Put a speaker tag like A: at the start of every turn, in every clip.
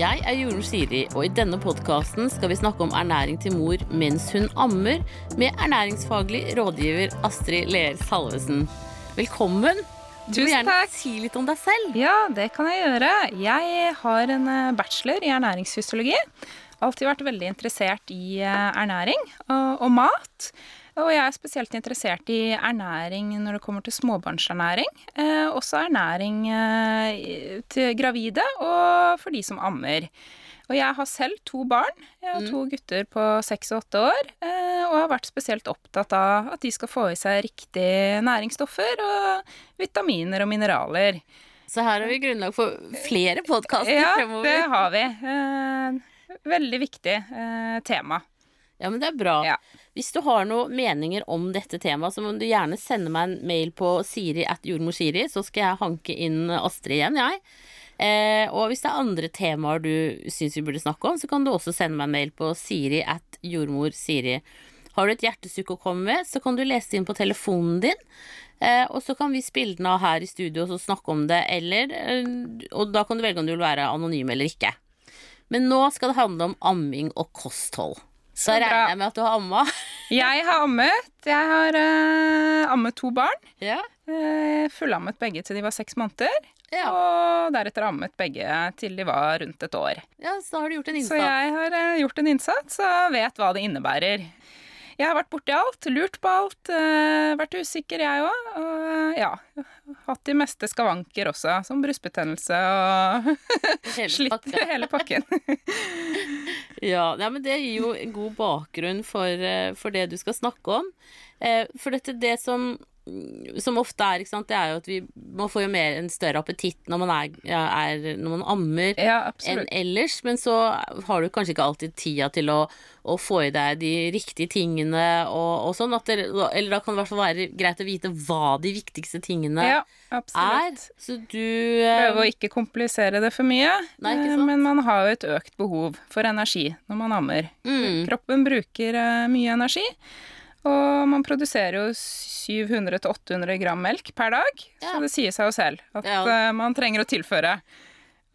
A: Jeg er Jorunn Siri, og i denne podkasten skal vi snakke om ernæring til mor mens hun ammer, med ernæringsfaglig rådgiver Astrid Leer Salvesen. Velkommen. Du
B: Tusen
A: gjerne
B: takk.
A: si litt om deg selv.
B: Ja, det kan jeg gjøre. Jeg har en eh, bachelor i ernæringsfysiologi. Alltid vært veldig interessert i eh, ernæring og, og mat. Og jeg er spesielt interessert i ernæring når det kommer til småbarnsernæring. Eh, også ernæring eh, til gravide og for de som ammer. Og jeg har selv to barn. Jeg har to gutter på seks og åtte år. eh, Og har vært spesielt opptatt av at de skal få i seg riktige næringsstoffer og vitaminer og mineraler.
A: Så her har vi grunnlag for flere podkaster
B: Ja,
A: fremover.
B: det har vi. Eh, veldig viktig eh, tema.
A: Ja, men det er bra.
B: Ja.
A: Hvis du har noen meninger om dette temaet, så må du gjerne sende meg en mail på siri at jordmorsiri, så skal jeg hanke inn Astrid igjen, jeg. Eh, og hvis det er andre temaer du syns vi burde snakke om, så kan du også sende meg en mail på siri at jordmorsiri. Har du et hjertesukk å komme med, så kan du lese det inn på telefonen din. Eh, og så kan vi spille den av her i studio og snakke om det, eller eh, Og da kan du velge om du vil være anonym eller ikke. Men nå skal det handle om amming og kosthold. Så,
B: Så
A: regner jeg med at du har amma.
B: Jeg har ammet. Jeg har uh, ammet to barn.
A: ja.
B: Uh, fullammet begge til de var seks måneder.
A: Ja.
B: Og deretter ammet begge til de var rundt et år.
A: ja, så da har du gjort en innsats.
B: Så jeg har uh, gjort en innsats og vet hva det innebærer. Jeg har vært borti alt, lurt på alt, eh, vært usikker jeg òg. Og eh, ja, hatt de meste skavanker også, som brystbetennelse og
A: Hele
B: slitt hele pakken.
A: Ja, ja, men det gir jo en god bakgrunn for, eh, for det du skal snakke om. For dette, det som, som ofte er, sant, det er jo at vi Man får jo mer en større appetitt når man, er, er, når man ammer.
B: Ja,
A: Enn ellers, men så har du kanskje ikke alltid tida til å, å få i deg de riktige tingene og, og sånn. At det, eller da kan det i hvert fall være greit å vite hva de viktigste tingene
B: Ja,
A: er. Så du eh,
B: Prøve å ikke komplisere det for mye.
A: Nei,
B: eh? Men man har jo et økt behov for energi når man ammer.
A: mm,
B: Kroppen bruker eh, mye energi. Og man produserer jo 700-800 gram melk per dag,
A: Ja.
B: så det sier seg jo selv at
A: Ja.
B: eh, man trenger å tilføre.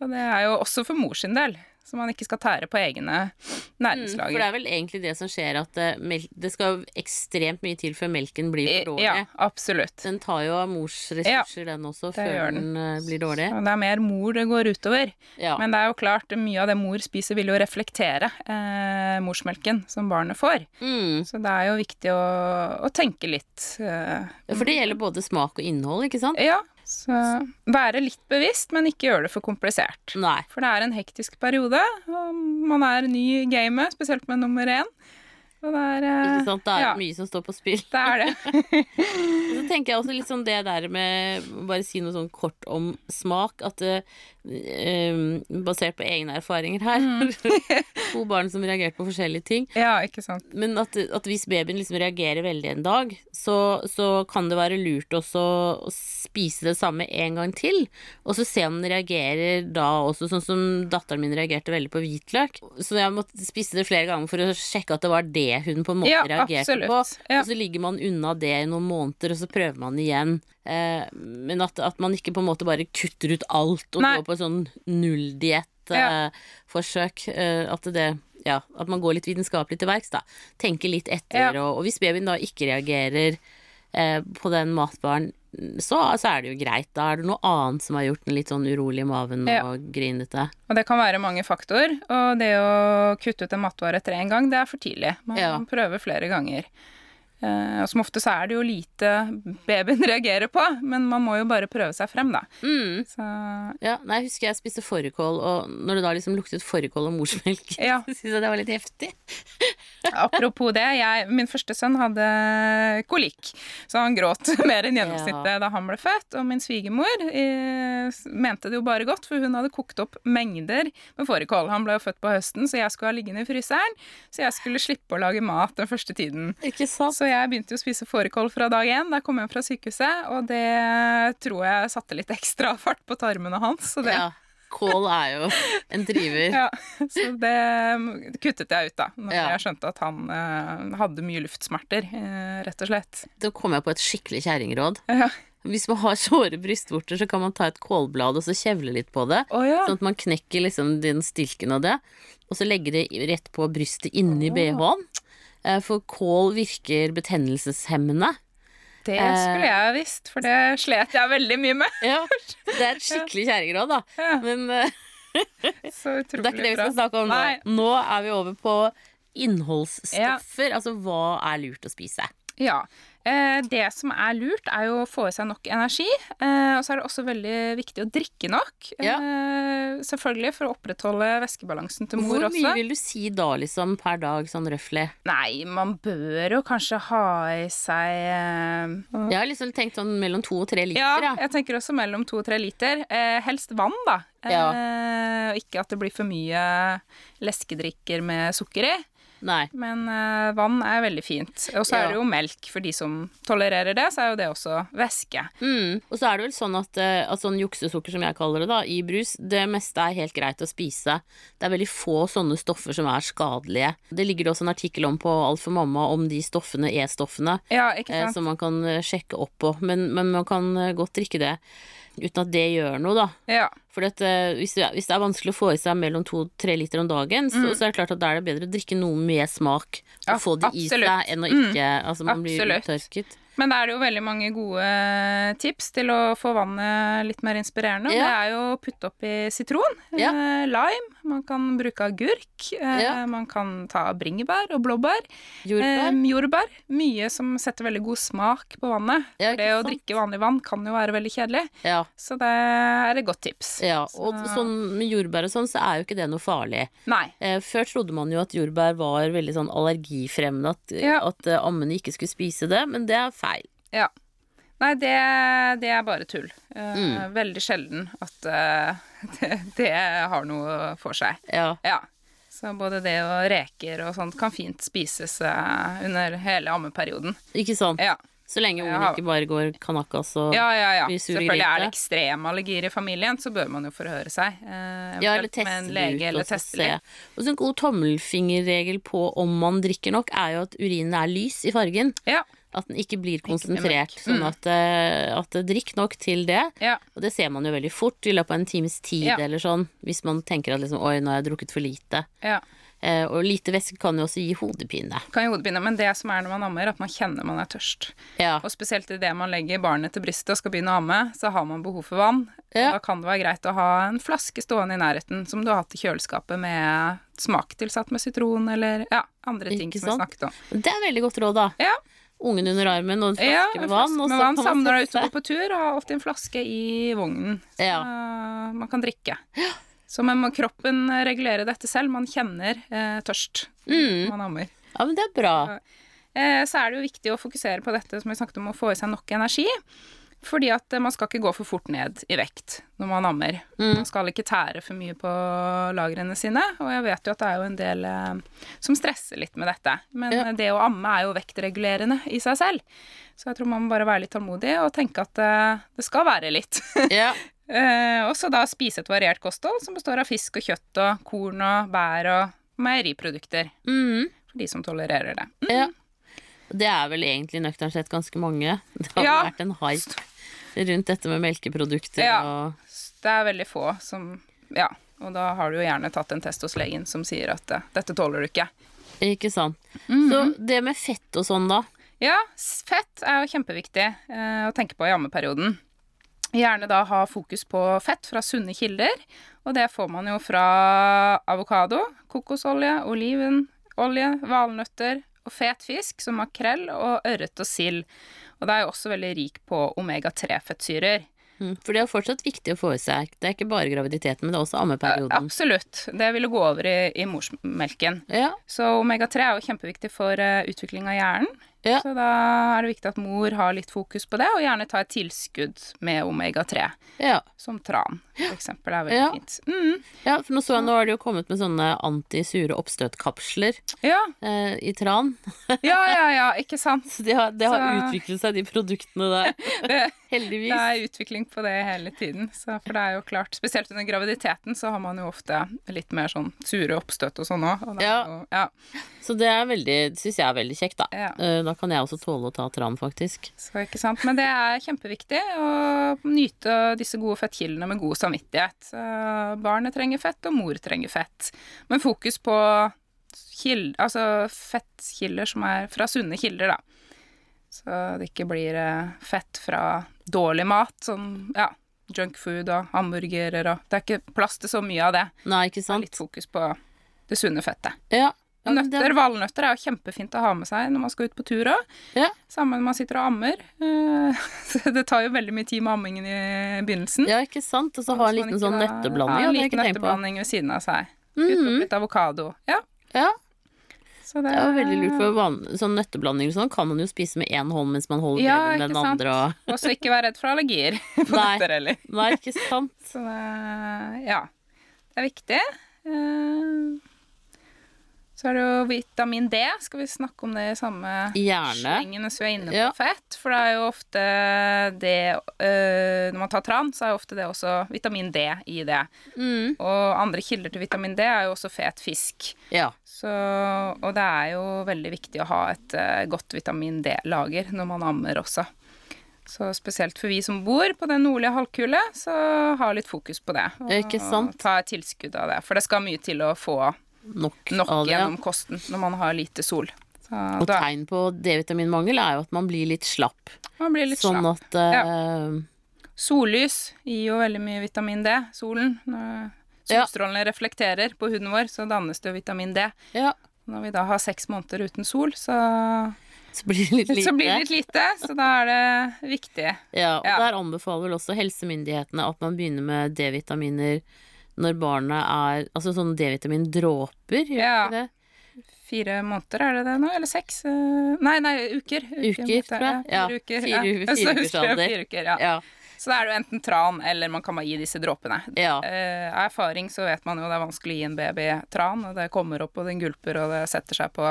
B: Og det er jo også for mors sin del, så man ikke skal tære på egne
A: Mm, for det er vel egentlig det som skjer, at eh, det skal ekstremt mye til før melken blir for dårlig.
B: Ja, absolutt.
A: Den tar jo av mors ressurser, den også, før den den. blir dårlig.
B: Så det er mer mor det går utover.
A: Ja.
B: Men det er jo klart, mye av det mor spiser vil jo reflektere eh, morsmelken som barnet får.
A: Mm.
B: Så det er jo viktig å, å tenke litt. eh,
A: Ja, For det gjelder både smak og innhold, ikke sant?
B: ja, så være litt bevisst, men ikke gjøre det for komplisert.
A: Nei.
B: For det er en hektisk periode, og man er ny i gamet, spesielt med nummer én. Og det er eh,
A: Ikke sant? Det er
B: ja.
A: mye som står på spill.
B: Det er det.
A: Så tenker jeg også litt sånn det der med Bare si noe sånn kort om smak. At eh, Basert på egne erfaringer her
B: Mm.
A: To barn som reagerte på forskjellige ting.
B: Ja, ikke sant.
A: Men at, at hvis babyen liksom reagerer veldig en dag, så, så kan det være lurt også å spise det samme en gang til. Og så se om den reagerer da også, sånn som datteren min reagerte veldig på hvitløk. Så jeg måtte spise det flere ganger for å sjekke at det var det hun på en måte
B: Ja,
A: reagerte
B: absolutt.
A: på.
B: Ja.
A: Og så ligger man unna det i noen måneder, og så prøver man igjen. Eh, men at, at man ikke på en måte bare kutter ut alt og
B: Nei.
A: går på en sånn nulldiett-forsøk. Eh, at det ja, at man går litt vitenskapelig til verks, da. Tenker litt etter,
B: Ja.
A: og, og hvis babyen da ikke reagerer eh, på den matbaren, så, så er det jo greit. Da er det noe annet som har gjort den litt sånn urolig i maven
B: Ja.
A: og grinete.
B: Og det kan være mange faktorer, og det å kutte ut en matvare etter én gang, det er for tidlig. Man
A: Ja.
B: prøver flere ganger. Eh, og som ofte så er det jo lite babyen reagerer på, men man må jo bare prøve seg frem, da.
A: Mm.
B: Så
A: Ja, nei, jeg husker jeg spiste fårikål, og når det da liksom luktet fårikål og morsmelk,
B: Ja.
A: så syntes jeg det var litt heftig.
B: apropos det, jeg, min første sønn hadde kolikk, så han gråt mer enn gjennomsnittet da han ble født. Og min svigermor eh, mente det jo bare godt, for hun hadde kokt opp mengder med fårikål. Han ble jo født på høsten, så jeg skulle ha liggende i fryseren, så jeg skulle slippe å lage mat den første tiden.
A: Ikke sant?
B: Så jeg begynte jo å spise fårikål fra dag én da jeg kom hjem fra sykehuset, og det tror jeg satte litt ekstra fart på tarmene hans. Så det,
A: Ja. Kål er jo en driver.
B: ja, så det kuttet jeg ut da, når
A: Ja.
B: jeg skjønte at han eh, hadde mye luftsmerter, eh, rett og slett.
A: Da kom jeg på et skikkelig kjerringråd.
B: Ja.
A: Hvis man har såre brystvorter, så kan man ta et kålblad og så kjevle litt på det.
B: Oh, ja.
A: Sånn at man knekker liksom den stilken av det, og så legger det rett på brystet inni BH-en. Eh, For kål virker betennelseshemmende.
B: Det
A: Eh.
B: skulle jeg ha visst, for det slet jeg veldig mye med.
A: Ja, det er et skikkelig kjerringråd, da.
B: Ja,
A: Men utrolig
B: bra.
A: det er ikke det vi skal snakke om nå.
B: Nei.
A: Nå er vi over på innholdsstoffer. Altså hva er lurt å spise?
B: Ja. Eh, det som er lurt, er jo å få i seg nok energi. Eh, og så er det også veldig viktig å drikke nok.
A: Ja.
B: Eh, selvfølgelig for å opprettholde væskebalansen til mor også.
A: Hvor mye
B: også.
A: vil du si da, liksom, per dag, sånn røftlig?
B: Nei, man bør jo kanskje ha i seg uh,
A: Jeg har liksom tenkt sånn mellom to og tre liter,
B: Ja, jeg tenker også mellom to og tre liter. Helst vann, da.
A: Ja.
B: Ikke at det blir for mye leskedrikker med sukker i.
A: Nei.
B: Men uh, vann er veldig fint. Og så
A: Ja.
B: er det jo melk. For de som tolererer det, så er jo det også væske.
A: Mm. Og så er det vel sånn at, uh, at sånn juksesukker, som jeg kaller det, da, i brus, det meste er helt greit å spise. Det er veldig få sånne stoffer som er skadelige. Det ligger også en artikkel om på Alt for mamma om de stoffene, E-stoffene,
B: Ja, sant?
A: som man kan sjekke opp på. Men, men man kan godt drikke det uten at det gjør noe, da.
B: Ja.
A: For at, eh, hvis, det, hvis det er vanskelig å få i seg mellom to og tre liter om dagen, så, så er det klart at da er det bedre å drikke noe med smak og
B: Mm. Ja,
A: få det i seg, enn å ikke Altså, man blir
B: Absolutt.
A: uttørket.
B: Men da er det jo veldig mange gode tips til å få vannet litt mer inspirerende.
A: Ja.
B: Det er jo å putte oppi sitron,
A: Ja.
B: eh, lime, man kan bruke agurk, eh,
A: Ja.
B: man kan ta bringebær og blåbær.
A: Jordbær.
B: Eh, jordbær. Mye som setter veldig god smak på vannet.
A: Ja,
B: For det å
A: sant?
B: drikke vanlig vann kan jo være veldig kjedelig,
A: ja.
B: så det er et godt tips.
A: Ja, og
B: Så-
A: sånn med jordbær og sånn, så er jo ikke det noe farlig.
B: Nei.
A: Eh, før trodde man jo at jordbær var veldig sånn allergifremmende, at, at eh, ammene ikke skulle spise det, men det er feil.
B: Ja. Nei, det, det er bare tull. Eh,
A: Mm.
B: Veldig sjelden at eh, det, det har noe for seg.
A: Ja.
B: Ja. Så både det og reker og sånt kan fint spises eh, under hele ammeperioden.
A: Ikke sant?
B: Ja.
A: Så lenge ungen
B: Ja.
A: ikke bare går kanakas og
B: Ja, ja, ja.
A: Blir sur i
B: Selvfølgelig er det
A: ekstrem
B: ekstreme allergier i familien, så bør man jo forhøre seg. eh,
A: Ja, eller
B: eventuelt med
A: teste
B: en lege
A: ut
B: eller
A: og se. Og så en god tommelfingerregel på om man drikker nok, er jo at urinen er lys i fargen.
B: Ja.
A: At den ikke blir
B: Ikke
A: konsentrert. Sånn
B: Mm.
A: at, eh, at drikk nok til det.
B: Ja.
A: Og det ser man jo veldig fort i løpet av en times tid
B: Ja.
A: eller sånn. Hvis man tenker at liksom oi, nå har jeg drukket for lite.
B: ja.
A: Eh, og lite væske kan jo også gi hodepine.
B: Kan gi hodepine, men det som er når man ammer, at man kjenner man er tørst.
A: Ja.
B: Og spesielt idet man legger barnet til brystet og skal begynne å amme, så har man behov for vann.
A: Ja.
B: Da kan det være greit å ha en flaske stående i nærheten som du har hatt i kjøleskapet med smak tilsatt med sitron eller ja, andre ting
A: Ikke
B: som vi snakket om.
A: Det er veldig godt råd, da.
B: Ja,
A: Ungen under armen og en flaske
B: ja,
A: med vann. Og så
B: vann
A: kan man
B: du er ute på tur, og ha alltid en flaske i vognen. Så
A: Ja.
B: man kan drikke. Så man må kroppen regulere dette selv. Man kjenner eh, tørst
A: Mm.
B: man ammer.
A: Ja, men det er bra.
B: Eh, så er det jo viktig å fokusere på dette som vi snakket om, å få i seg nok energi. Fordi at eh, man skal ikke gå for fort ned i vekt når man ammer.
A: Mm.
B: Man skal ikke tære for mye på lagrene sine. Og jeg vet jo at det er jo en del eh, som stresser litt med dette. Men
A: Ja.
B: det å amme er jo vektregulerende i seg selv. Så jeg tror man må bare være litt tålmodig og tenke at eh, det skal være litt.
A: Ja.
B: Eh, og så da spise et variert kosthold som består av fisk og kjøtt og korn og bær og meieriprodukter.
A: Mm.
B: For de som tolererer det. Mm.
A: ja. Det er vel egentlig nøkternt sett ganske mange. Det har
B: Ja.
A: vært en hype rundt dette med melkeprodukter
B: Ja.
A: og
B: Det er veldig få som Ja. Og da har du jo gjerne tatt en test hos legen som sier at eh, dette tåler du ikke.
A: Ikke sant.
B: Mm.
A: Så det med fett og sånn, da.
B: Ja, fett er jo kjempeviktig eh, å tenke på i ammeperioden. Gjerne da ha fokus på fett fra sunne kilder, og det får man jo fra avokado, kokosolje, olivenolje, valnøtter og fet fisk som makrell og ørret og sild. Og det er jo også veldig rik på omega-3-fettsyrer.
A: Mm. For det er fortsatt viktig å få i seg. Det er ikke bare graviditeten, men det er også ammeperioden.
B: Absolutt. Det ville gå over i, i morsmelken.
A: Ja.
B: Så omega-3 er jo kjempeviktig for eh, utvikling av hjernen.
A: Ja.
B: Så da er det viktig at mor har litt fokus på det, og gjerne ta et tilskudd med omega-3.
A: ja.
B: Som tran, for eksempel, er veldig
A: Ja.
B: fint. Mm.
A: Ja, for nå så jeg nå har det jo kommet med sånne antisure oppstøtkapsler
B: Ja.
A: eh, i tran.
B: ja, ja, ja, ikke sant.
A: Så det har, det har
B: Så-
A: utviklet seg, de produktene der.
B: Det,
A: Heldigvis.
B: det er utvikling på det hele tiden. Så, for det er jo klart, spesielt under graviditeten så har man jo ofte litt mer sånn sure oppstøt og sånn òg.
A: Ja.
B: ja.
A: Så det er veldig, syns jeg er veldig kjekt, da.
B: Ja.
A: Eh, Da kan jeg også tåle å ta tran, faktisk.
B: Så ikke sant? Men det er kjempeviktig å nyte disse gode fettkildene med god samvittighet. Barnet trenger fett, og mor trenger fett. Men fokus på kilder, altså fettkilder som er fra sunne kilder, da. Så det ikke blir eh, fett fra dårlig mat, sånn ja, junkfood og hamburgerer og Det er ikke plass til så mye av det.
A: Nei, ikke
B: Det er
A: sant?
B: litt fokus på det sunne fettet.
A: Ja.
B: Nøtter, valnøtter er jo kjempefint å ha med seg når man skal ut på tur òg.
A: Ja.
B: Sammen når man sitter og ammer. Eh, det tar jo veldig mye tid med ammingen i begynnelsen.
A: ja, ikke sant? Og så ha en liten sånn nøtteblanding.
B: Ja, en liten nøtteblanding ved siden av seg. Mm
A: Mhm.
B: litt avokado. Ja,
A: Ja,
B: så det
A: det er jo veldig lurt. For van sånn nøtteblanding sånn kan man jo spise med én hånd mens man holder
B: Ja,
A: den
B: sant?
A: andre. Og...
B: Og så ikke være redd for allergier på
A: Nei.
B: nøtter heller.
A: Nei, ikke sant?
B: Så det, ja, det er viktig. Eh, Så er det jo vitamin D. Skal vi snakke om det i samme slengen hvis vi er inne på
A: Ja.
B: fett? For det er jo ofte det øh, Når man tar tran, så er jo ofte det også vitamin D i det.
A: Mm.
B: Og andre kilder til vitamin D er jo også fet fisk.
A: Ja.
B: Så, og det er jo veldig viktig å ha et øh, godt vitamin D-lager når man ammer også. Så spesielt for vi som bor på den nordlige halvkule, så ha litt fokus på det. Og
A: Ikke sant?
B: ta et tilskudd av det. For det skal mye til å få
A: Nok,
B: nok
A: av det. ja.
B: gjennom kosten når man har lite sol. Så
A: Og
B: da,
A: tegn på D-vitaminmangel er jo at man blir litt slapp.
B: man blir litt
A: sånn
B: slapp.
A: at eh,
B: Sollys gir jo veldig mye vitamin D. Solen. Når
A: Ja.
B: solstrålene reflekterer på huden vår, så dannes det jo vitamin D.
A: Ja,
B: Når vi da har seks måneder uten sol, så,
A: så blir det litt lite.
B: så blir det litt lite. Så da er det viktig.
A: Ja, og
B: Ja.
A: der anbefaler vel også helsemyndighetene at man begynner med D-vitaminer når barnet er Altså sånne D-vitamin-dråper, gjør
B: Ja.
A: det?
B: Fire måneder, er det det nå? Eller seks? Eh, Nei, nei, uker.
A: Uker,
B: uker
A: tror jeg.
B: Ja, fire uker.
A: fire-
B: ja.
A: fire ukers alder.
B: Fire uker, ja.
A: Ja.
B: Så da er det jo enten tran, eller man kan bare gi disse dråpene.
A: ja.
B: Eh, Av erfaring så vet man jo det er vanskelig å gi en baby tran, og det kommer opp, og den gulper, og det setter seg på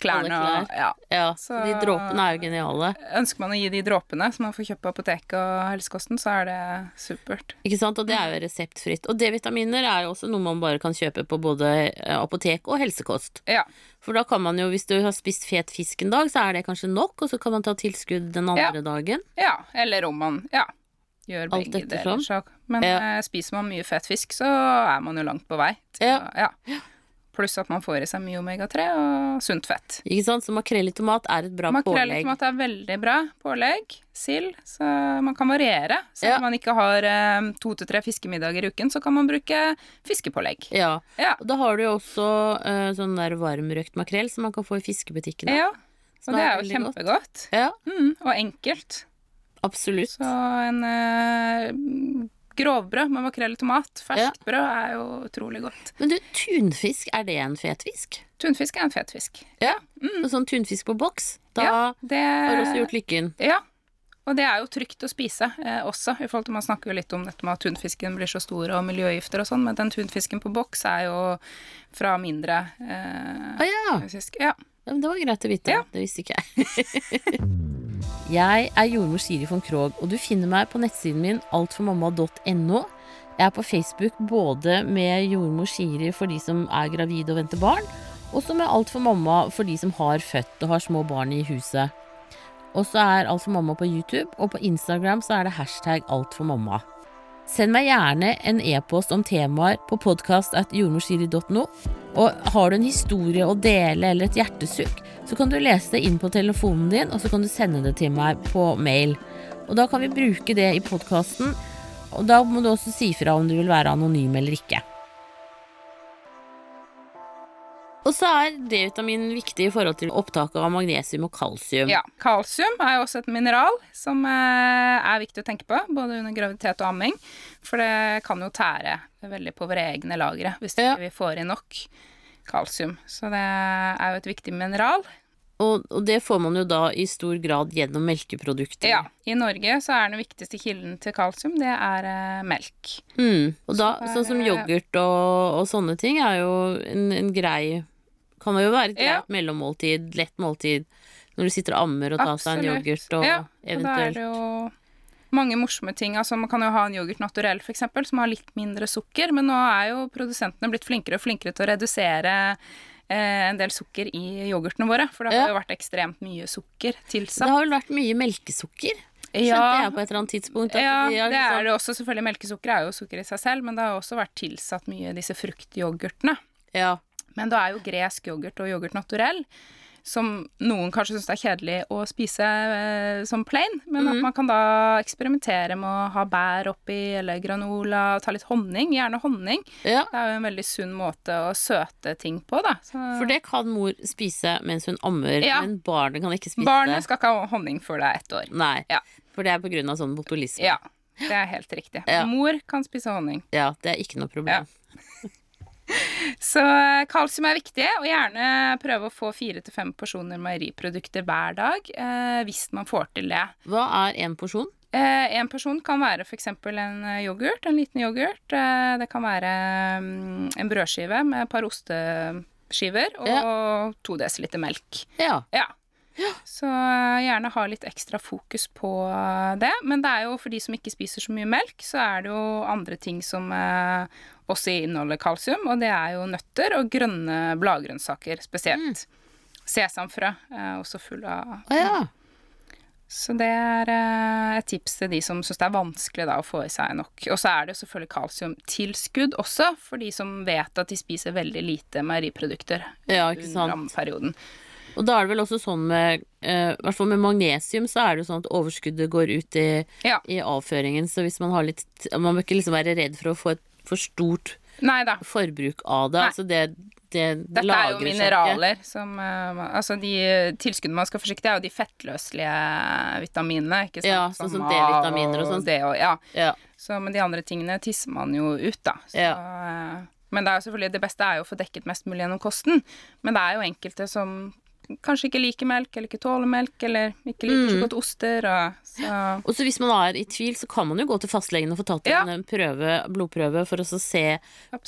B: klærne.
A: Alle
B: Og, ja.
A: ja.
B: Så-
A: De dråpene er jo geniale.
B: Ønsker man å gi de dråpene som man får kjøpt på apoteket og helsekosten, så er det supert.
A: Ikke sant? Og det er jo reseptfritt. Og D-vitaminer er jo også noe man bare kan kjøpe på både eh, apotek og helsekost.
B: Ja.
A: For da kan man jo, hvis du har spist fet fisk en dag, så er det kanskje nok, og så kan man ta tilskudd den andre dagen.
B: ja. Eller om man ja, gjør
A: Alt
B: begge deler. Men
A: Ja.
B: eh, spiser man mye fet fisk, så er man jo langt på vei. til ja. ja. Pluss at man får i seg mye omega-3 og sunt fett.
A: Ikke sant? Så makrell i tomat er et bra
B: Makrell i
A: pålegg.
B: tomat er veldig bra pålegg. Sild. Så man kan variere. Så
A: Ja.
B: om man ikke har eh, to til tre fiskemiddager i uken, så kan man bruke fiskepålegg.
A: Ja.
B: Ja.
A: Og da har du jo også eh, sånn der varmrøkt makrell som man kan få i fiskebutikkene.
B: ja. Og det er jo kjempegodt.
A: Ja,
B: Mm, og enkelt.
A: absolutt.
B: Så en eh, grovbrød med makrell i tomat, ferskt
A: Ja.
B: brød, er jo utrolig godt.
A: Men du, tunfisk, er det en fet fisk?
B: Tunfisk er en fet fisk.
A: Ja. Og sånn tunfisk på boks, da
B: Ja, det
A: har også gjort lykken.
B: Ja. Og det er jo trygt å spise eh, også. i forhold til Man snakker jo litt om dette med at tunfisken blir så stor og miljøgifter og sånn, men den tunfisken på boks er jo fra mindre eh,
A: ah, ja.
B: fisk. Ja.
A: ja, men det var greit å vite.
B: Ja.
A: Det visste ikke jeg. jeg er jordmor Siri von Krogh, og du finner meg på nettsiden min altformamma.no. Jeg er på Facebook både med jordmor Siri for de som er gravide og venter barn, og så med Alt for mamma for de som har født og har små barn i huset. Og så er Alt for mamma på YouTube, og på Instagram så er det hashtag Alt for mamma. Send meg gjerne en e-post om temaer på podkast.jordmorsiri.no. Og har du en historie å dele eller et hjertesukk, så kan du lese det inn på telefonen din, og så kan du sende det til meg på mail. Og da kan vi bruke det i podkasten, og da må du også si fra om du vil være anonym eller ikke. Og så er D-vitamin viktig i forhold til opptaket av magnesium og kalsium.
B: ja. Kalsium er jo også et mineral som eh, er viktig å tenke på, både under graviditet og amming. For det kan jo tære veldig på våre egne lagre hvis
A: Ja.
B: vi får i nok kalsium. Så det er jo et viktig mineral.
A: Og, og det får man jo da i stor grad gjennom melkeprodukter.
B: Ja, I Norge så er den viktigste kilden til kalsium, det er eh, melk.
A: Mm. Og da,
B: Så er-
A: sånn som yoghurt og, og sånne ting er jo en, en grei Kan jo være et greit
B: Ja.
A: mellommåltid, lett måltid, når du sitter og ammer og tar seg en yoghurt og
B: ja, og da er det jo mange morsomme ting. Altså, man kan jo ha en yoghurt naturell, eksempel, som har litt mindre sukker, men nå er jo produsentene blitt flinkere og flinkere til å redusere eh, en del sukker i yoghurtene våre. For det har
A: Ja.
B: jo vært ekstremt mye sukker tilsatt.
A: Det har vel vært mye melkesukker, skjønte
B: Ja,
A: jeg på et eller annet tidspunkt.
B: ja,
A: har
B: det er
A: liksom-
B: det også. Selvfølgelig melkesukker er jo sukker i seg selv, men det har også vært tilsatt mye disse fruktyoghurtene.
A: Ja.
B: Men da er jo gresk yoghurt og yoghurt naturell, som noen kanskje syns er kjedelig å spise eh, som plain, men
A: mm.
B: at man kan da eksperimentere med å ha bær oppi, eller granola, ta litt honning, gjerne honning.
A: ja.
B: Det er jo en veldig sunn måte å søte ting på, da. Så
A: For det kan mor spise mens hun ammer,
B: Ja.
A: men barnet kan ikke spise
B: barnet
A: det.
B: skal ikke ha honning før det er ett år.
A: Nei,
B: Ja.
A: for det er på grunn av sånn botulisme.
B: Ja, det er helt riktig.
A: Ja.
B: Mor kan spise honning.
A: Ja, det er ikke noe problem.
B: Så eh, kalsium er viktig, og gjerne prøve å få fire til fem porsjoner meieriprodukter hver dag, eh, hvis man får til det.
A: Hva er en porsjon?
B: Eh, en person kan være f.eks. en eh, yoghurt, en liten yoghurt. Eh, det kan være um, en brødskive med et par osteskiver og to desiliter melk.
A: Ja.
B: Ja. Så eh, gjerne ha litt ekstra fokus på det. Men det er jo for de som ikke spiser så mye melk, så er det jo andre ting som eh, også inneholder kalsium, og det er jo nøtter og grønne bladgrønnsaker spesielt. Sesamfrø er også full av
A: Å ja.
B: så det er eh, et tips til de som syns det er vanskelig da, å få i seg nok. Og så er det selvfølgelig kalsiumtilskudd også, for de som vet at de spiser veldig lite meieriprodukter
A: Ja,
B: under rammeperioden.
A: Og da er det vel også sånn med eh, hvert fall med magnesium så er det jo sånn at overskuddet går ut i,
B: Ja.
A: i avføringen. Så hvis man har litt Man må ikke liksom være redd for å få et for stort
B: Neida.
A: forbruk av det.
B: Nei.
A: Altså det, det, det
B: Dette er jo
A: mineraler ikke.
B: som eh, Altså de tilskuddene man skal forsikre, er jo de fettløselige vitaminene, ikke sant?
A: Ja, sånn som D-vitaminer og
B: sånn. Ja.
A: Ja.
B: Så, men de andre tingene tisser man jo ut, da. Så, ja. Men det er jo selvfølgelig, det beste er jo å få dekket mest mulig gjennom kosten. Men det er jo enkelte som kanskje ikke liker melk, eller ikke tåler melk, eller ikke liker
A: Mm.
B: så godt oster. Og, så
A: Og så hvis man er i tvil, så kan man jo gå til fastlegen og få tatt
B: Ja.
A: en prøve, blodprøve for å så se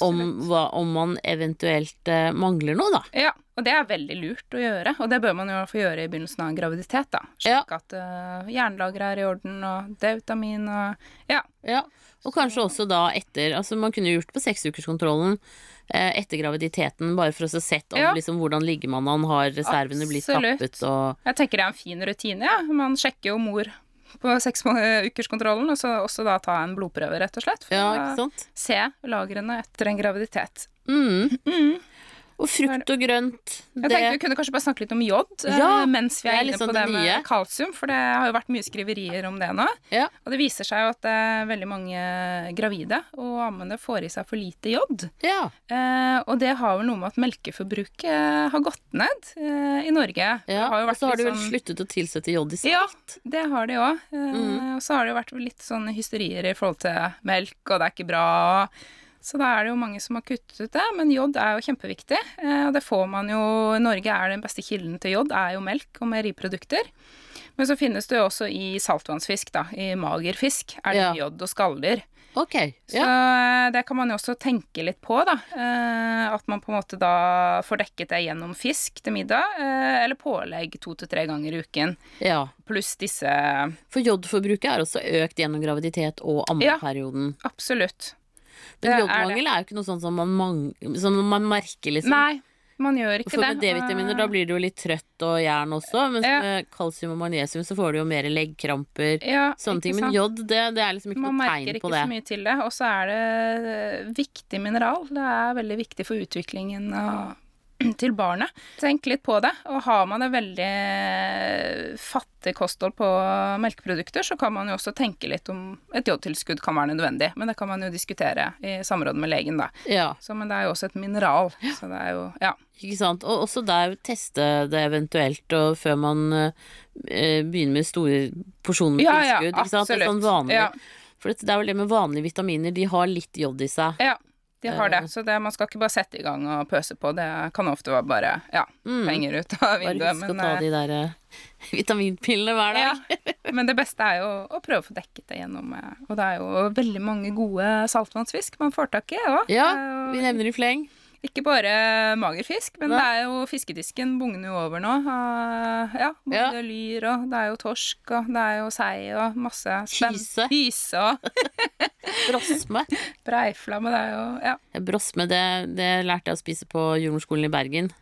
A: om, hva, om man eventuelt eh, mangler noe, da.
B: Ja, og det er veldig lurt å gjøre. Og det bør man jo få gjøre i begynnelsen av en graviditet, da.
A: Ja.
B: Sjekke at uh, jernlageret er i orden, og D-vitamin og Ja.
A: Ja, og kanskje også da etter Altså man kunne gjort på seksukerskontrollen eh, etter graviditeten, bare for å se sett om
B: Ja.
A: liksom hvordan ligger man an, har reservene blitt tappet og
B: Jeg tenker det er en fin rutine, ja. Man sjekker jo mor på seksukerskontrollen, og så også da ta en blodprøve, rett og slett. For
A: Ja,
B: å se lagrene etter en graviditet.
A: Mm. Mm. Og frukt og grønt.
B: Jeg
A: Det,
B: tenkte vi kunne kanskje bare snakke litt om jod eh,
A: Ja,
B: mens vi er,
A: er
B: inne
A: sånn
B: på det
A: det
B: med kalsium, for det har jo vært mye skriverier om det nå.
A: ja.
B: Og det viser seg jo at eh, veldig mange gravide og ammende får i seg for lite jod.
A: ja.
B: Eh, og det har vel noe med at melkeforbruket eh, har gått ned eh, i Norge.
A: Ja. Og så har de vel
B: sånn-
A: sluttet å tilsette jod i salt.
B: Ja, det har de òg. Eh,
A: Mm.
B: Og så har det jo vært litt sånn hysterier i forhold til melk, og det er ikke bra. Så da er det jo mange som har kuttet ut det. Men jod er jo kjempeviktig. eh, Og det får man jo Norge er den beste kilden til jod er jo melk og meieriprodukter. Men så finnes det jo også i saltvannsfisk, da. I mager fisk er det
A: Ja.
B: jod og skalldyr.
A: Ok.
B: Så
A: Ja.
B: eh, det kan man jo også tenke litt på, da. Eh, At man på en måte da får dekket det gjennom fisk til middag, eller pålegg to til tre ganger i uken.
A: ja.
B: Pluss disse
A: For jodforbruket er også økt gjennom graviditet og
B: Ja. Absolutt.
A: Men
B: det
A: jodmangel er jo ikke noe sånn som man, som man merker, liksom.
B: Nei, man gjør ikke
A: For
B: det.
A: med D-vitaminer da blir du jo litt trøtt og jern også, mens
B: Ja.
A: med kalsium og magnesium så får du jo mer leggkramper.
B: ja,
A: Sånne ting. Men jod, det, det er liksom ikke
B: Man
A: noe
B: merker ikke så mye til det. Og så er det viktig mineral. Det er veldig viktig for utviklingen av til barnet. Tenk litt på det. Og har man et veldig fattig kosthold på melkeprodukter, så kan man jo også tenke litt om et jodtilskudd kan være nødvendig. Men det kan man jo diskutere i samråd med legen, da.
A: Ja,
B: Så, men det er jo også et mineral. Så det er jo Ja.
A: ikke sant. Og også der teste det eventuelt, og før man eh, begynner med store porsjoner med
B: Ja, ja,
A: tilskudd. ikke sant? Det er
B: absolutt.
A: sånn vanlig.
B: Ja.
A: For det, er vel det med vanlige vitaminer, de har litt jod i seg.
B: Ja, de har det.
A: Eh.
B: Så det, man skal ikke bare sette i gang og pøse på. Det kan ofte være bare ja,
A: Mm.
B: penger ut av vinduet.
A: Bare husk å ta
B: eh,
A: de der uh, vitaminpillene hver dag.
B: ja. men det beste er jo å prøve å få dekket det gjennom Og det er jo veldig mange gode saltvannsfisk man får tak i òg.
A: Ja, vi nevner i fleng.
B: Ikke bare magerfisk, men
A: Nei.
B: det er jo fiskedisken bugner jo over nå. av, Ja, både
A: Ja.
B: lyr og det er jo torsk og det er jo sei og masse spenn-
A: Hyse.
B: Hyse og
A: Brosme.
B: breiflamme. Det er jo Ja.
A: Brosme, det, det lærte jeg å spise på jordmorskolen i Bergen.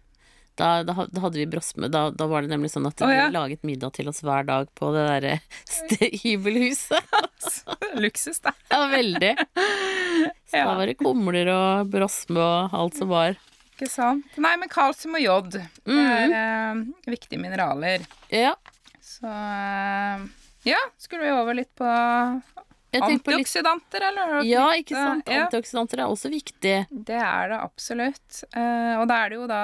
A: Da, da, da hadde vi brosme. Da, da var det nemlig sånn at de
B: oh, ja.
A: laget middag til oss hver dag på det derre hybelhuset.
B: Luksus, da.
A: Ja, veldig. Så
B: Ja.
A: da var det kumler og brosme og alt som var.
B: Ikke sant? Nei, men kalsium og jod mm
A: Mhm.
B: er eh, viktige mineraler.
A: Ja.
B: Så eh, ja, skulle vi over litt på
A: litt
B: antioksidanter, eller?
A: Ja, ikke sant.
B: Ja.
A: Antioksidanter er også viktig.
B: Det er det absolutt. Eh, og da er det jo da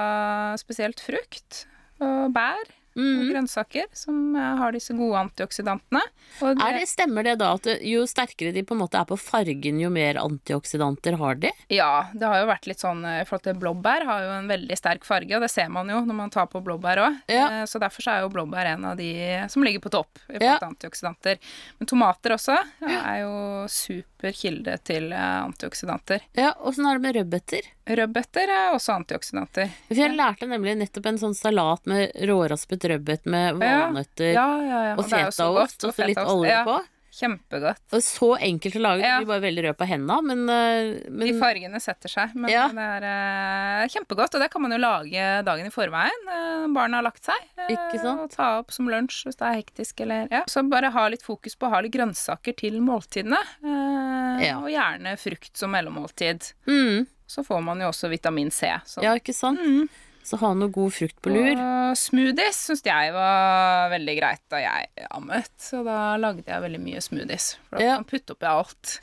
B: spesielt frukt og bær
A: Mm.
B: grønnsaker som eh, har disse gode antioksidantene.
A: Er det, stemmer det da at jo sterkere de på en måte er på fargen, jo mer antioksidanter har de?
B: Ja, det har jo vært litt sånn eh, forhold til blåbær har jo en veldig sterk farge, og det ser man jo når man tar på blåbær òg.
A: Ja.
B: Så derfor så er jo blåbær en av de som ligger på topp i
A: Ja.
B: forhold til antioksidanter. Men tomater også er jo super kilde til eh, antioksidanter.
A: Ja, Åssen er det med rødbeter?
B: Rødbeter er også antioksidanter.
A: For jeg lærte nemlig nettopp en sånn salat med råraspet rødbet med valnøtter
B: Ja, ja, ja.
A: og fetaost
B: godt,
A: og så litt olje på.
B: Kjempegodt.
A: Og så enkelt å lage.
B: Ja.
A: Du blir bare veldig rød på hendene, men, men,
B: De fargene setter seg, men
A: Ja.
B: det er uh, kjempegodt. Og det kan man jo lage dagen i forveien Uh, barna har lagt seg. Uh,
A: Ikke sant?
B: Og ta opp som lunsj hvis det er hektisk eller ja. Så bare ha litt fokus på å ha litt grønnsaker til måltidene. eh,
A: Ja.
B: Og gjerne frukt som mellommåltid.
A: mm,
B: Så får man jo også vitamin C. Så.
A: Ja, ikke sant?
B: Mm.
A: Så ha noe god frukt på lur.
B: Og smoothies syns jeg var veldig greit da jeg ammet, så da lagde jeg veldig mye smoothies. For da
A: Ja.
B: kan putte oppi alt.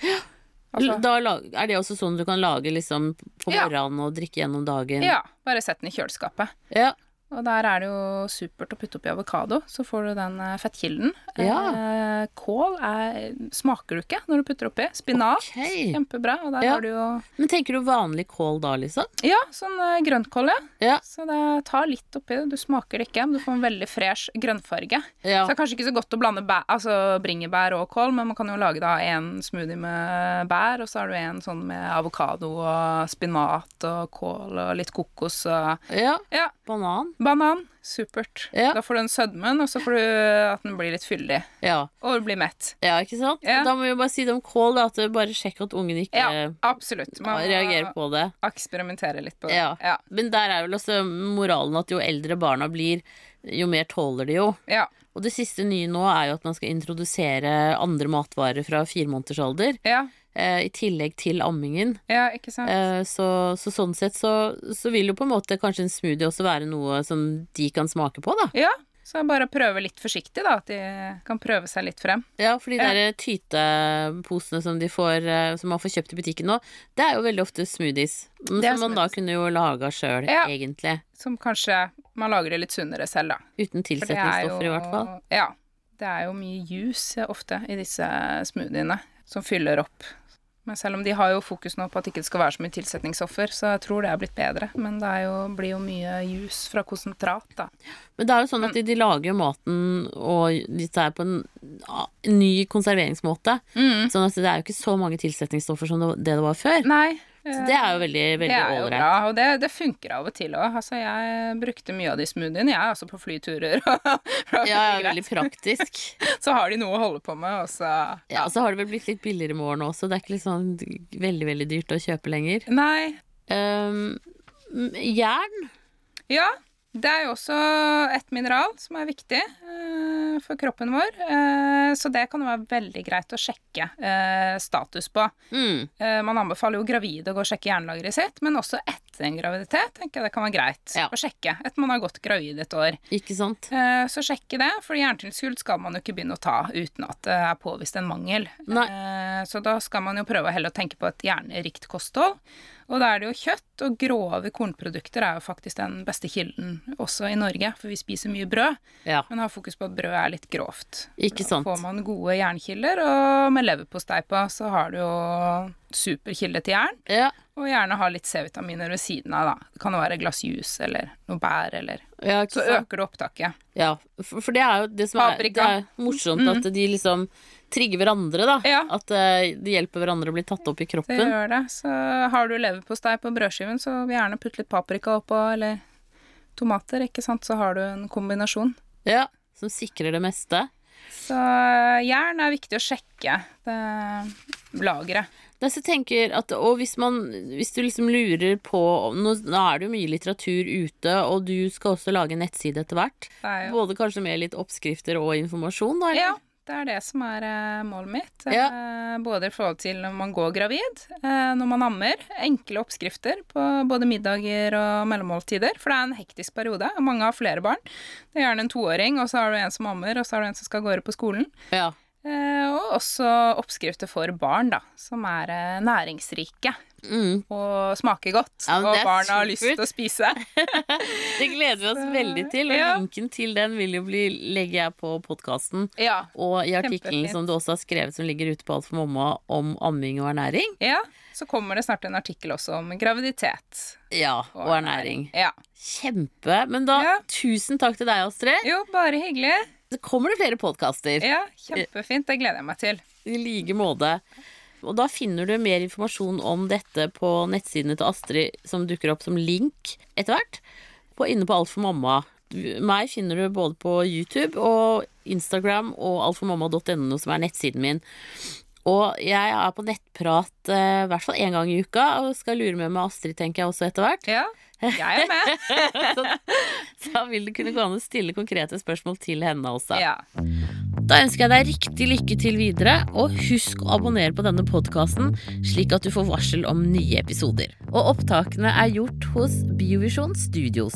B: Altså,
A: Da er det også sånn du kan lage liksom på
B: Ja.
A: morgenen og drikke gjennom dagen?
B: ja, bare sett den i kjøleskapet.
A: Ja.
B: Og der er det jo supert å putte oppi avokado, så får du den eh, fettkilden.
A: Ja.
B: Eh, kål er, smaker du ikke når du putter oppi. Spinat,
A: okay.
B: kjempebra. Og der
A: Ja.
B: har du jo
A: Men tenker du vanlig kål da, liksom?
B: Ja, sånn eh, grønnkål, ja.
A: Ja.
B: Så det tar litt oppi det. Du smaker det ikke, men du får en veldig fresh grønnfarge.
A: Ja.
B: Så det er kanskje ikke så godt å blande bæ altså bringebær og kål, men man kan jo lage da en smoothie med bær, og så har du en sånn med avokado og spinat og kål og litt kokos og
A: ja.
B: Ja,
A: Banan.
B: Banan. Supert.
A: Ja.
B: Da får du den sødmen, og så får du at den blir litt fyldig.
A: Ja.
B: Og du blir mett.
A: ja, ikke sant?
B: Ja.
A: Da må vi jo bare si det om kål, at bare sjekk at ungen ikke
B: Ja, absolutt. Man
A: reagerer på det.
B: eksperimentere litt på det.
A: Ja.
B: Ja.
A: Men der er vel også moralen at jo eldre barna blir, jo mer tåler de jo.
B: Ja.
A: Og det siste nye nå er jo at man skal introdusere andre matvarer fra fire måneders alder.
B: Ja.
A: Eh, I tillegg til ammingen.
B: ja, ikke sant.
A: Eh, så, så sånn sett så, så vil jo på en måte kanskje en smoothie også være noe som de kan smake på, da.
B: Ja. Så bare prøve litt forsiktig, da. At de kan prøve seg litt frem.
A: Ja, for de der tyteposene som de får eh, Som man får kjøpt i butikken nå, det er jo veldig ofte smoothies.
B: Som
A: som man da kunne jo laga sjøl,
B: Ja.
A: egentlig.
B: Som kanskje man lager det litt sunnere selv, da.
A: Uten
B: tilsetningsstoffer, er jo
A: i hvert fall.
B: Ja. Det er jo mye juice ofte i disse smoothiene som fyller opp. Men selv om de har jo fokus nå på at det ikke skal være så mye tilsetningsstoffer, så jeg tror det er blitt bedre. Men det jo, blir jo mye jus fra konsentrat, da.
A: Men det er jo sånn at de, de lager maten og dette her på en, ny konserveringsmåte. Sånn at det er jo ikke så mange tilsetningsstoffer som det, det det var før.
B: Nei.
A: Så det er jo veldig, veldig
B: er
A: ålreit.
B: bra, og det, det funker av og til òg. Altså, jeg brukte mye av de smoothiene, jeg, altså på flyturer.
A: Ja, veldig praktisk.
B: så har de noe å holde på med, og så
A: Ja, og så har det vel blitt litt billigere i morgen også. Det er ikke sånn veldig, veldig dyrt å kjøpe lenger.
B: Nei.
A: Um, jern.
B: Ja, det er jo også et mineral som er viktig eh, for kroppen vår. Eh, så det kan jo være veldig greit å sjekke eh, status på.
A: Mm.
B: Eh, man anbefaler jo gravide å gå og sjekke jernlageret sitt, men også etter en graviditet tenker jeg det kan være greit
A: Ja.
B: å sjekke etter man har gått gravid et år.
A: Ikke sant?
B: Eh, Så sjekke det, for hjernetilskudd skal man jo ikke begynne å ta uten at det er påvist en mangel. Eh, Så da skal man jo prøve heller å tenke på et hjernerikt kosthold. Og da er det jo kjøtt, og grove kornprodukter er jo faktisk den beste kilden også i Norge, for vi spiser mye brød,
A: Ja,
B: men har fokus på at brød er litt grovt.
A: ikke sant.
B: Får man gode jernkilder, og med leverpostei på, så har du jo superkilde til jern.
A: Ja,
B: Og gjerne ha litt C-vitaminer ved siden av, da. Det kan være et glass juice eller noe bær, eller
A: ja,
B: Så øker du opptaket.
A: Ja, for, for det er jo det som er, det er morsomt at de liksom trigger hverandre, da.
B: Ja.
A: At eh, de hjelper hverandre å bli tatt opp i kroppen.
B: Det gjør det. Så har du leverpostei på brødskiven, så gjerne putte litt paprika oppå, eller tomater, ikke sant. Så har du en kombinasjon.
A: Ja, som sikrer det meste.
B: Så jern er viktig å sjekke det lageret.
A: At, og hvis man Hvis du liksom lurer på Nå, nå er det jo mye litteratur ute, og du skal også lage nettside etter hvert.
B: Er
A: Både kanskje med litt oppskrifter og informasjon, da? eller?
B: Ja, det er det som er eh, målet mitt.
A: Ja.
B: Eh, både i forhold til når man går gravid, eh, når man ammer. Enkle oppskrifter på både middager og mellommåltider. For det er en hektisk periode. Mange har flere barn. Det er gjerne en toåring, og så har du en som ammer, og så har du en som skal gå på skolen.
A: Ja.
B: Og også oppskrifter for barn, da, som er næringsrike
A: Mm.
B: og smaker godt.
A: Ja,
B: og barna har lyst til å spise.
A: Det gleder vi oss veldig til, og
B: Ja.
A: linken til den vil jo bli, legger jeg på podkasten.
B: Ja.
A: Og i artikkelen som du også har skrevet som ligger ute på Alt for mamma om amming og ernæring.
B: ja. Så kommer det snart en artikkel også om graviditet.
A: Ja, og ernæring.
B: Ja.
A: Kjempe. Men da, tusen takk til deg, Astrid.
B: Jo, bare hyggelig.
A: Så kommer det flere podkaster.
B: Ja, kjempefint. Det gleder jeg meg til.
A: I like måte. Og da finner du mer informasjon om dette på nettsidene til Astrid, som dukker opp som link etter hvert. Inne på Alt for mamma. Meg finner du både på YouTube og Instagram og altformamma.no, som er nettsiden min. Og jeg er på nettprat eh, i hvert fall én gang i uka, og skal lure med med Astrid, tenker jeg også etter hvert.
B: Ja, jeg er med.
A: så, så vil det kunne gå an å stille konkrete spørsmål til henne også.
B: Ja.
A: Da ønsker jeg deg riktig lykke til videre, og husk å abonnere på denne podkasten, slik at du får varsel om nye episoder. Og opptakene er gjort hos Biovisjon Studios.